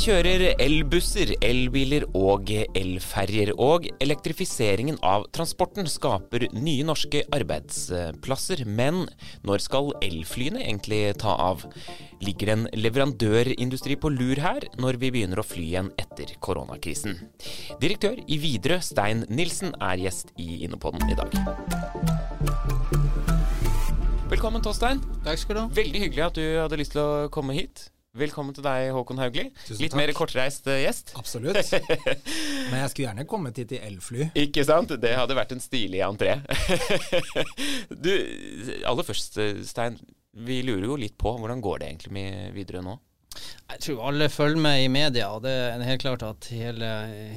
Kjører elbusser, elbiler og elferjer. Og elektrifiseringen av transporten skaper nye norske arbeidsplasser. Men når skal elflyene egentlig ta av? Ligger en leverandørindustri på lur her, når vi begynner å fly igjen etter koronakrisen? Direktør i Widerøe, Stein Nilsen, er gjest i Innopodden i dag. Velkommen, Torstein. Takk skal du ha. Veldig hyggelig at du hadde lyst til å komme hit. Velkommen til deg, Håkon Haugli. Tusen Litt takk. mer kortreist eh, gjest. Absolutt. Men jeg skulle gjerne kommet hit i elfly. Ikke sant? Det hadde vært en stilig entré. du, aller først, eh, Stein. Vi lurer jo litt på hvordan går det egentlig med Widerøe nå? Jeg tror alle følger med i media. og Det er helt klart at hele,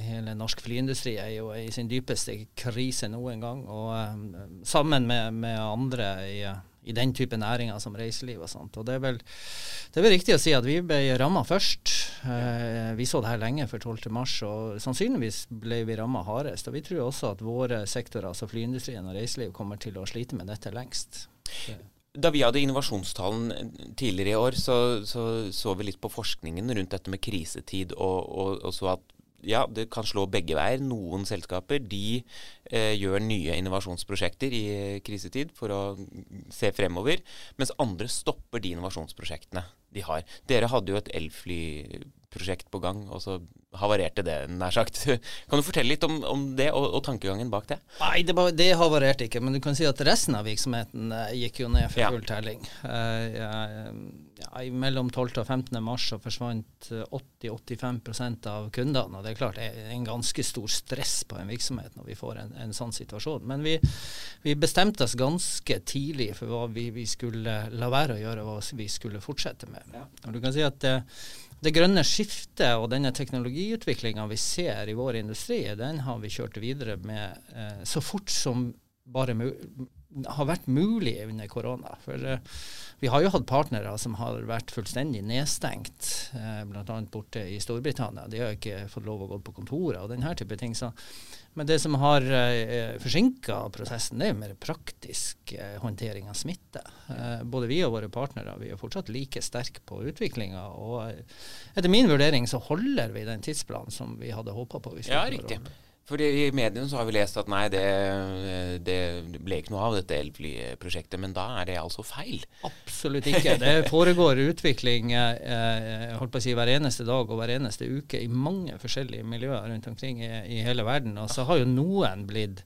hele norsk flyindustri er jo i sin dypeste krise nå en gang. Og eh, sammen med, med andre i, i den type næringer som reiseliv og sånt. Og det er vel, det er vel riktig å si at vi ble ramma først. Eh, vi så det her lenge før 12.3, og sannsynligvis ble vi ramma hardest. Og vi tror også at våre sektorer, altså flyindustrien og reiseliv, kommer til å slite med dette lengst. Da vi hadde innovasjonstalen tidligere i år, så, så så vi litt på forskningen rundt dette med krisetid, og, og, og så at ja, det kan slå begge veier. Noen selskaper de eh, gjør nye innovasjonsprosjekter i eh, krisetid for å se fremover, mens andre stopper de innovasjonsprosjektene de har. Dere hadde jo et elflyprosjekt på gang, og så havarerte det, nær sagt. Kan du fortelle litt om, om det, og, og, tankegangen bak det? Nei, det, det, havarerte ikke, men du kan si at resten av virksomheten eh, gikk jo ned for Ja. full telling. Eh, ja, ja, mellom 12. og 15. mars så forsvant eh, 80-85 av kundene. og Det er klart det er en ganske stor stress på en virksomhet når vi får en, en sånn situasjon. Men vi, vi bestemte oss ganske tidlig for hva vi, vi skulle la være å gjøre, og hva vi skulle fortsette med. Og du kan si at eh, det grønne skiftet og denne teknologiutviklinga vi ser i vår industri, den har vi kjørt videre med eh, så fort som bare mu har vært mulig under korona. For uh, vi har jo hatt partnere som har vært fullstendig nedstengt, uh, bl.a. borte i Storbritannia. De har ikke fått lov å gå på kontoret og denne type ting. Så. Men det som har uh, forsinka prosessen, det er jo mer praktisk uh, håndtering av smitte. Eh, både vi og våre partnere vi er fortsatt like sterke på utviklinga. Og eh, etter min vurdering så holder vi den tidsplanen som vi hadde håpa på. Ja, riktig. å- For i mediene så har vi lest at nei, det, det ble ikke noe av dette elflyprosjektet. Men da er det altså feil. Absolutt ikke. Det foregår utvikling eh, jeg holdt på å si hver eneste dag og hver eneste uke i mange forskjellige miljøer rundt omkring i, i hele verden. Og så har jo noen blitt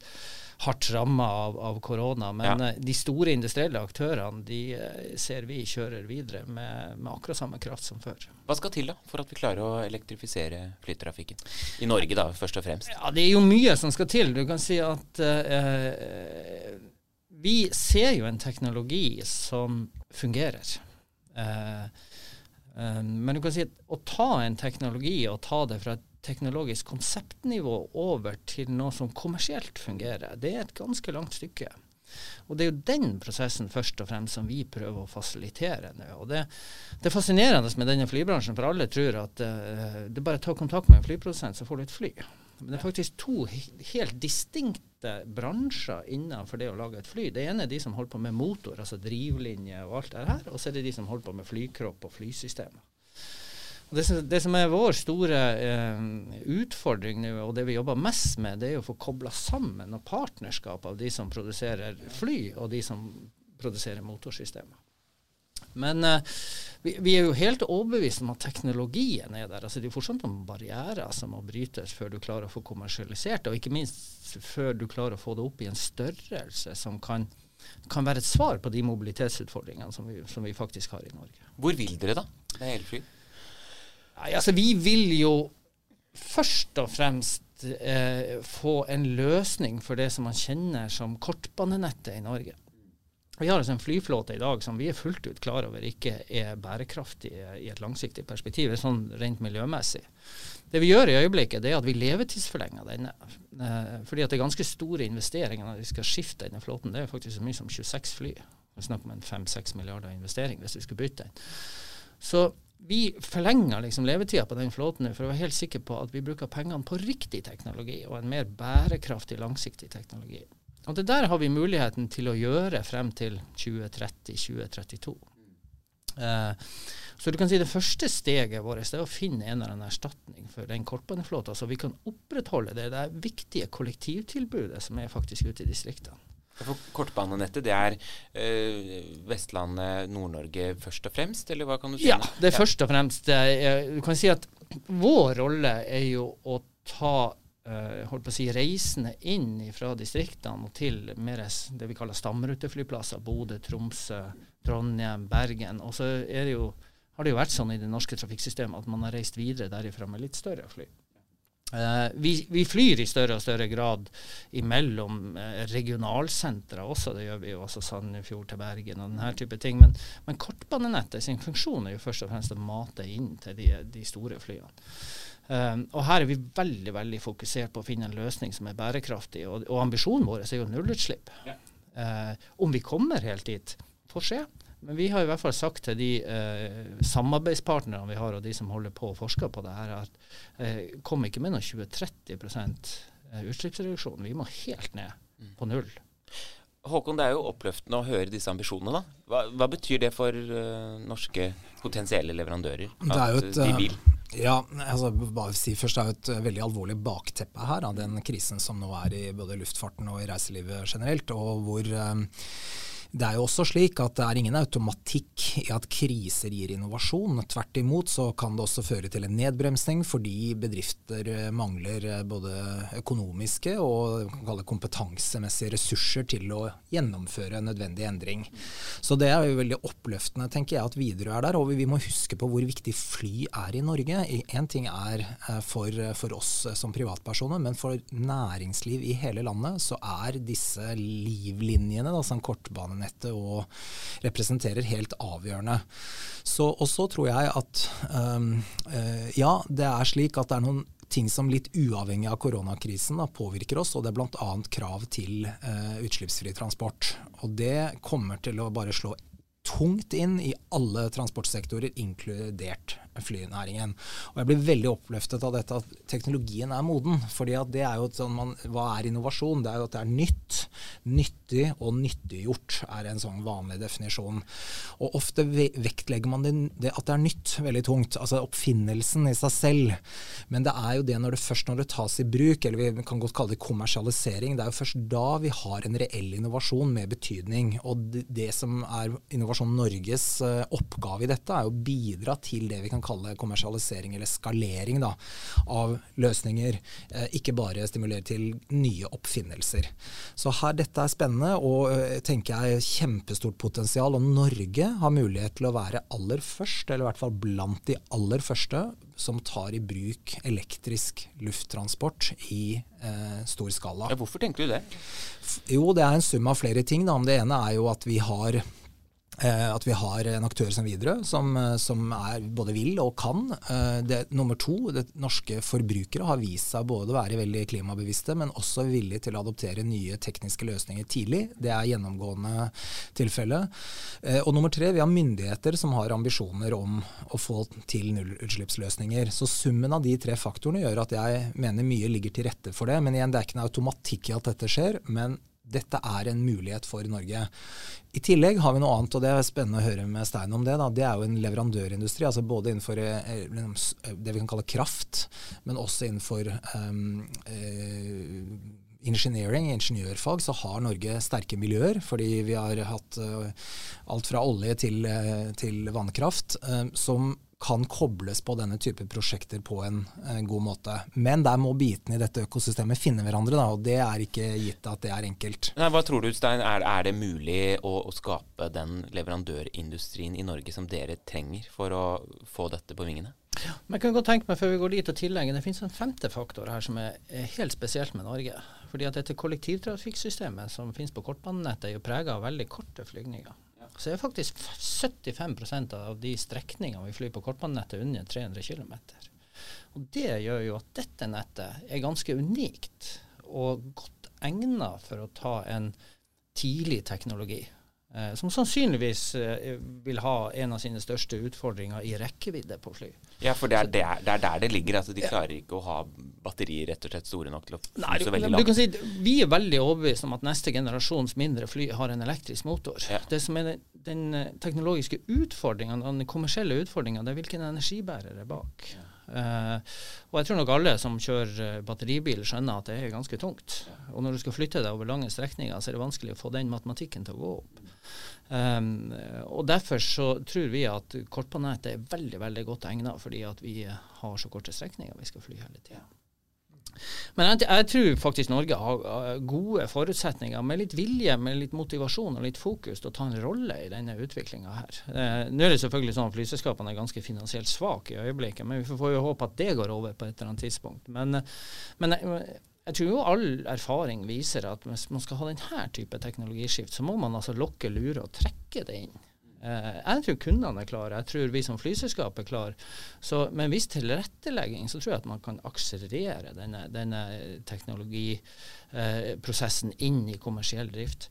hardt ramma av, av korona, men Ja. eh, de store industrielle aktørene de eh, ser vi kjører videre med, med akkurat samme kraft som før. Hva skal til da for at vi klarer å elektrifisere flytrafikken? I Norge da, først og fremst. Ja, Det er jo mye som skal til. Du kan si at eh, vi ser jo en teknologi som fungerer. Eh, eh, men du kan si at å ta en teknologi og ta det fra et teknologisk konseptnivå over til noe som kommersielt fungerer, det er et ganske langt stykke. Og det er jo den prosessen først og fremst som vi prøver å fasilitere nå. Og det, det er fascinerende med denne flybransjen, for alle tror at uh, det er bare å ta kontakt med en flyprodusent, så får du et fly. Men det er faktisk to helt distinkte bransjer innenfor det å lage et fly. Det ene er de som holder på med motor, altså drivlinje og alt det her, og så er det de som holder på med flykropp og flysystemer. Det, som, det som er vår store eh, utfordring nå, og det vi jobber mest med, det er å få kobla sammen og partnerskap av de som produserer fly, og de som produserer motorsystemer. Men eh, vi, vi er jo helt overbevist om at teknologien er der. altså Det er fortsatt noen barrierer som må brytes før du klarer å få kommersialisert det, og ikke minst før du klarer å få det opp i en størrelse som kan, kan være et svar på de mobilitetsutfordringene som vi, som vi faktisk har i Norge. Hvor vil dere da med elfly? Nei, altså Vi vil jo først og fremst eh, få en løsning for det som man kjenner som kortbanenettet i Norge. Vi har altså en flyflåte i dag som vi er fullt ut klar over ikke er bærekraftig i et langsiktig perspektiv, sånn rent miljømessig. Det vi gjør i øyeblikket, det er at vi levetidsforlenger denne. Eh, fordi at det er ganske store investeringer når vi skal skifte denne flåten. Det er faktisk så mye som 26 fly. Vi snakker om en 5-6 milliarder investering hvis vi skulle bytte den. Så vi forlenger liksom levetida på den flåten for å være helt sikre på at vi bruker pengene på riktig teknologi og en mer bærekraftig, langsiktig teknologi. Og Det der har vi muligheten til å gjøre frem til 2030-2032. Eh, så du kan si Det første steget vårt er å finne en eller annen erstatning for den kortbaneflåta, så vi kan opprettholde det, det viktige kollektivtilbudet som er faktisk ute i distriktene. For Kortbanenettet det er øh, Vestlandet, Nord-Norge først og fremst, eller hva kan du si? Ja, det er ja. først og fremst. Er, du kan si at vår rolle er jo å ta øh, si, reisende inn fra distriktene og til mer det vi kaller stamruteflyplasser. Bodø, Tromsø, Trondheim, Bergen. Og så er det jo, har det jo vært sånn i det norske trafikksystemet at man har reist videre derifra med litt større fly. Uh, vi, vi, flyr i større og større grad imellom uh, regionalsentra også. Det gjør vi jo også Sandefjord til Bergen og denne type ting. Men, men kortbanenettet sin funksjon er jo først og fremst å mate inn til de, de store flyene. Uh, og her er vi veldig veldig fokusert på å finne en løsning som er bærekraftig. Og, og ambisjonen vår er jo nullutslipp. Ja. om vi kommer helt dit, får se. Men vi har i hvert fall sagt til de eh, samarbeidspartnerne vi har, og de som holder på å forske på det her, at eh, kom ikke med noen 20-30 eh, utslippsreduksjon. Vi må helt ned på null. Håkon, det er jo oppløftende å høre disse ambisjonene. da. Hva, hva betyr det for uh, norske potensielle leverandører? Det er jo et, de vil? Eh, ja, altså, bare si først, det er jo et veldig alvorlig bakteppe her av den krisen som nå er i både luftfarten og i reiselivet generelt. og hvor... Uh, det er jo også slik at det er ingen automatikk i at kriser gir innovasjon. Tvert imot så kan det også føre til en nedbremsning fordi bedrifter mangler både økonomiske og kompetansemessige ressurser til å gjennomføre nødvendig endring. Så det er jo veldig oppløftende, tenker jeg, at Widerøe er der. Og vi må huske på hvor viktig fly er i Norge. Én ting er eh, for, for oss som privatpersoner, men for næringsliv i hele landet så er disse livlinjene, da, som kortbane jernbanenettet og representerer helt avgjørende. Så, og så tror jeg at um, ja, det er slik at det er noen ting som litt uavhengig av koronakrisen da, påvirker oss, og det er bl.a. krav til uh, utslippsfri transport. Og det kommer til å bare slå tungt inn i alle transportsektorer, inkludert flynæringen. Og Jeg blir veldig oppløftet av dette at teknologien er moden. fordi at det er jo sånn man, Hva er innovasjon? Det er jo at det er nytt, nyttig og nyttiggjort er en sånn vanlig definisjon. Og Ofte vektlegger man det, at det er nytt veldig tungt. Altså oppfinnelsen i seg selv. Men det er jo det når det først når det tas i bruk, eller vi kan godt kalle det kommersialisering, det er jo først da vi har en reell innovasjon med betydning. Og det, det som er Innovasjon Norges uh, oppgave i dette, er å bidra til det vi kan kalle kommersialisering eller skalering da, av løsninger. Eh, ikke bare stimulere til nye oppfinnelser. Så her, dette er spennende og eh, tenker jeg kjempestort potensial. Og Norge har mulighet til å være aller først, eller i hvert fall blant de aller første, som tar i bruk elektrisk lufttransport i eh, stor skala. Ja, hvorfor tenker du det? Jo, det er en sum av flere ting. Da. Det ene er jo at vi har at vi har en aktør som Widerøe, som, eh, som, er både vil og kan. Eh, det, nummer to, det, norske forbrukere har vist seg både å være veldig klimabevisste, men også villige til å adoptere nye tekniske løsninger tidlig. Det er gjennomgående tilfelle. Og nummer tre, vi har myndigheter som har ambisjoner om å få til nullutslippsløsninger. Så summen av de tre faktorene gjør at jeg mener mye ligger til rette for det. Men igjen, det er ikke en automatikk i at dette skjer. men dette er en mulighet for Norge. I tillegg har vi noe annet, og det er spennende å høre med Stein om det. Da. Det er jo en leverandørindustri, altså både innenfor eh, eh, det vi kan kalle kraft, men også innenfor um, uh, engineering, ingeniørfag, så har Norge sterke miljøer. Fordi vi har hatt uh, alt fra olje til, uh, til vannkraft, som kan kobles på denne type prosjekter på en, en, god måte. Men der må bitene i dette økosystemet finne hverandre, da, og det er ikke gitt at det er enkelt. Nei, hva tror du, Stein, er, er det mulig å, å, skape den leverandørindustrien i Norge som dere trenger for å få dette på vingene? Men jeg kan godt tenke meg før vi går dit og tillegge, Det finnes en femte faktor her som er, er helt spesielt med Norge. Fordi at dette kollektivtrafikksystemet som finnes på kortbanenettet, er jo prega av veldig korte flygninger så er faktisk 75% av de strekningene vi flyr på kortbanenettet under 300 km. Og Det gjør jo at dette nettet er ganske unikt og godt egnet for å ta en tidlig teknologi. Eh, som sannsynligvis eh, vil ha en av sine største utfordringer i rekkevidde på fly. Ja, for det er, det er, det er der det ligger. altså De klarer ikke å ha batterier rett og slett store nok til å Nei, så veldig du langt? kan si, vi er veldig overbevist om at neste generasjons mindre fly har en elektrisk motor. Ja. Det som er den, den eh, teknologiske utfordringen, den kommersielle utfordringen, det er hvilken energibærer er bak. Uh, og jeg tror nok alle som kjører eh, batteribil skjønner at det er ganske tungt. Og når du skal flytte deg over lange strekninger, så er det vanskelig å få den matematikken til å gå opp. Um, og Derfor så tror vi at kortbanenettet er veldig veldig godt egnet, fordi at vi har så korte strekninger vi skal fly hele tida. Men jeg, jeg, tror faktisk Norge har uh, gode forutsetninger, med litt vilje, med litt motivasjon og litt fokus til å ta en rolle i denne utviklinga her. Eh, nå er det selvfølgelig sånn at flyselskapene er ganske finansielt svake i øyeblikket, men vi får jo håpe at det går over på et eller annet tidspunkt. Men, uh, men jeg tror jo all erfaring viser at hvis man skal ha denne type teknologiskift, så må man altså lokke, lure og trekke det inn. Uh, jeg tror kundene er klare, jeg tror vi som flyselskap er klare. Så med en viss tilrettelegging så tror jeg at man kan akselerere denne, denne teknologiprosessen uh, inn i kommersiell drift.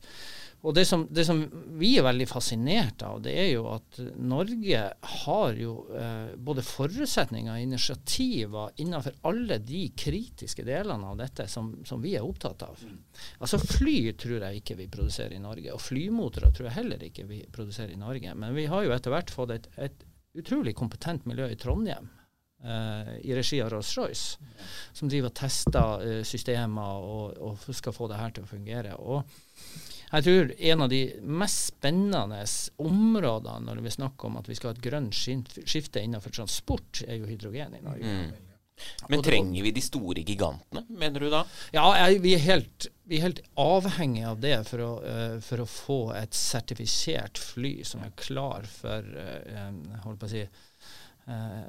Og det som, det som, vi er veldig fascinert av, det er jo at Norge har jo eh, både forutsetninger og initiativer innenfor alle de kritiske delene av dette som, som, vi er opptatt av. Altså Fly tror jeg ikke vi produserer i Norge, og flymotorer tror jeg heller ikke vi produserer i Norge. Men vi har jo etter hvert fått et, et utrolig kompetent miljø i Trondheim. Uh, i regi av Rolls-Royce, som driver og tester uh, systemer og, og, skal få det her til å fungere. Og jeg tror en av de mest spennende områdene når vi snakker om at vi skal ha et grønt skifte innenfor transport, er jo hydrogen i Norge. Mm. Men trenger vi de store gigantene, mener du da? Ja, jeg, vi, er helt, vi, er helt, avhengige av det for å, uh, for å, få et sertifisert fly som er klar for uh, holdt på å si Uh,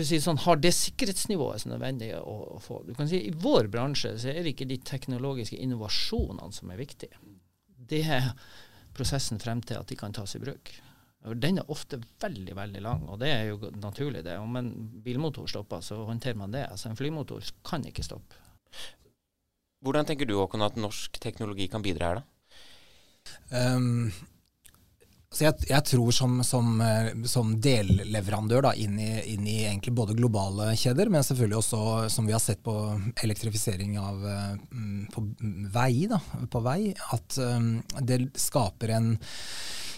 si sånn, har det sikkerhetsnivået som er nødvendig å, å, få. Du kan si I vår bransje så er det ikke de teknologiske innovasjonene som er viktige. Det er prosessen frem til at de kan tas i bruk. Den er ofte veldig veldig lang, og det er jo naturlig. det. Om en bilmotor stopper, så håndterer man det. Altså En flymotor kan ikke stoppe. Hvordan tenker du Håkon, at norsk teknologi kan bidra her, da? Um, så jeg, jeg, tror som, som, eh, som delleverandør da, inn, i, inn i egentlig både globale kjeder, men selvfølgelig også som vi har sett på elektrifisering av mm, på vei, da, på vei at um, det skaper en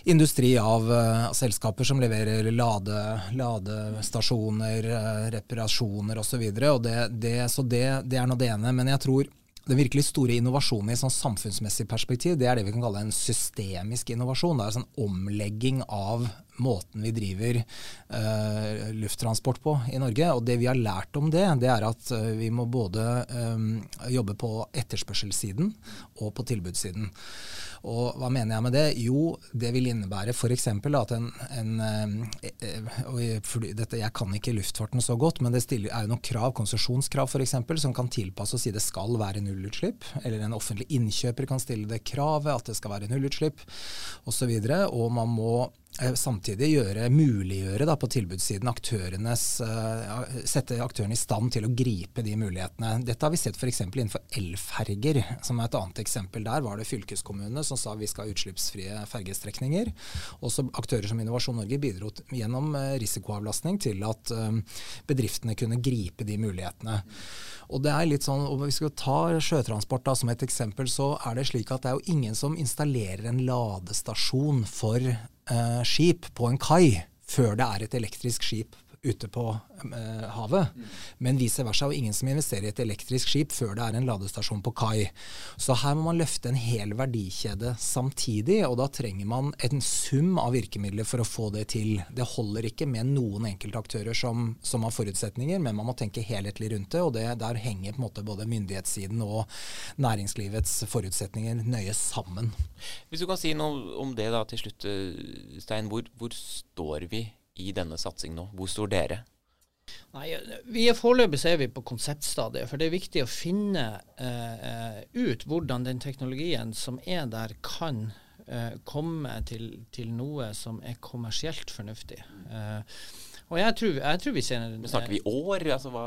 industri av selskaper som leverer lade, ladestasjoner, reparasjoner osv. Så, videre, og det, det, så det, det er nå det ene. Men jeg tror den virkelig store innovasjonen i sånn samfunnsmessig perspektiv, det er det vi kan kalle en systemisk innovasjon. Det er en sånn omlegging av måten vi driver uh, lufttransport på i Norge. Og det vi har lært om det, det er at uh, vi må både um, jobbe på etterspørselssiden og på tilbudssiden. Og hva mener jeg med det? Jo, det vil innebære f.eks. at en, en dette, Jeg kan ikke luftfarten så godt, men det stiller, er jo noen krav, konsesjonskrav f.eks., som kan tilpasse og si det skal være nullutslipp. Eller en offentlig innkjøper kan stille det kravet at det skal være nullutslipp osv. Og, så og man må Eh, samtidig gjøre, muliggjøre da, på tilbudssiden aktørenes, uh, sette aktørene i stand til å gripe de mulighetene. Dette har vi sett f.eks. innenfor elferger, som er et annet eksempel. Der var det fylkeskommunene som sa vi skal ha utslippsfrie fergestrekninger. Også aktører som Innovasjon Norge bidro gjennom uh, risikoavlastning til at bedriftene kunne gripe de mulighetene. Og det er litt sånn, og Hvis vi ta sjøtransport da, som et eksempel, så er det slik at det er jo ingen som installerer en ladestasjon for eh, skip på en kai før det er et elektrisk skip ute på eh, havet. Mm. Men vice versa, og ingen som investerer i et elektrisk skip før det er en ladestasjon på kai. Så her må man løfte en hel verdikjede samtidig, og da trenger man en sum av virkemidler for å få det til. Det holder ikke med noen enkeltaktører som, som har forutsetninger, men man må tenke helhetlig rundt det, og det, der henger på en måte både myndighetssiden og næringslivets forutsetninger nøye sammen. Hvis du kan si noe om det da til slutt, Stein. Hvor, hvor står vi i denne satsingen nå? Hvor står dere? Nei, vi er Foreløpig er vi på konseptstadiet. For det er viktig å finne eh, ut hvordan den teknologien som er der, kan eh, komme til, til, noe som er kommersielt fornuftig. Eh, Og jeg tror, jeg tror vi ser Men Snakker vi år? Altså hva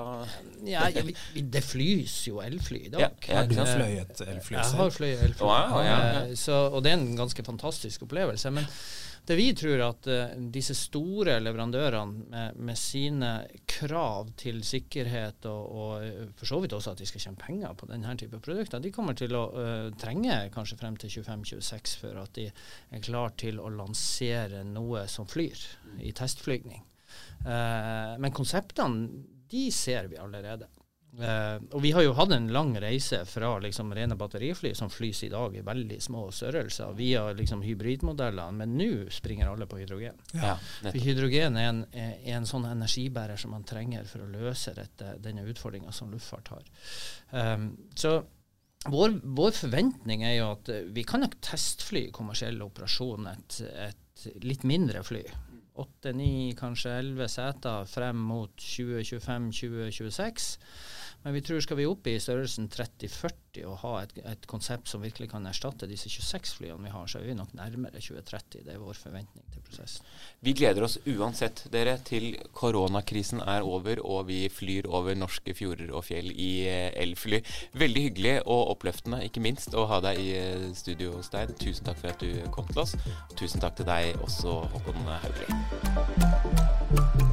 ja, vi, Det flys jo elfly i dag. Ja, har du fløyet elfly Jeg har fløyet elfly. Wow, ja, ja. Så, og det er en ganske fantastisk opplevelse. Men det vi tror at uh, disse store leverandørene med, med, sine krav til sikkerhet, og, og, eh, for så vidt også at de skal tjene penger på denne type produkter, de kommer til å uh, trenge kanskje frem til 25-26 for at de er klar til å lansere noe som flyr i testflygning. Uh, men konseptene de ser vi allerede. Uh, og vi har jo hatt en lang reise fra liksom rene batterifly som flys i dag i veldig små størrelser, via liksom hybridmodellene, men nå springer alle på hydrogen. Ja, for hydrogen er en, er en, sånn energibærer som man trenger for å løse dette, denne utfordringa som luftfart har. Um, så vår, vår, forventning er jo at vi kan nok testfly kommersiell operasjon et, et litt mindre fly åtte, ni, kanskje elleve seter frem mot 2025-2026. Men vi tror skal vi opp i størrelsen 30-40 og ha et, et, konsept som virkelig kan erstatte disse 26 flyene vi har, så er vi nok nærmere 2030. Det er vår forventning til prosessen. Vi gleder oss uansett dere til koronakrisen er over og vi flyr over norske fjorder og fjell i eh, elfly. Veldig hyggelig og oppløftende, ikke minst, å ha deg i eh, studio hos deg. Tusen takk for at du kom til oss. Tusen takk til deg også, Håkon Haugli.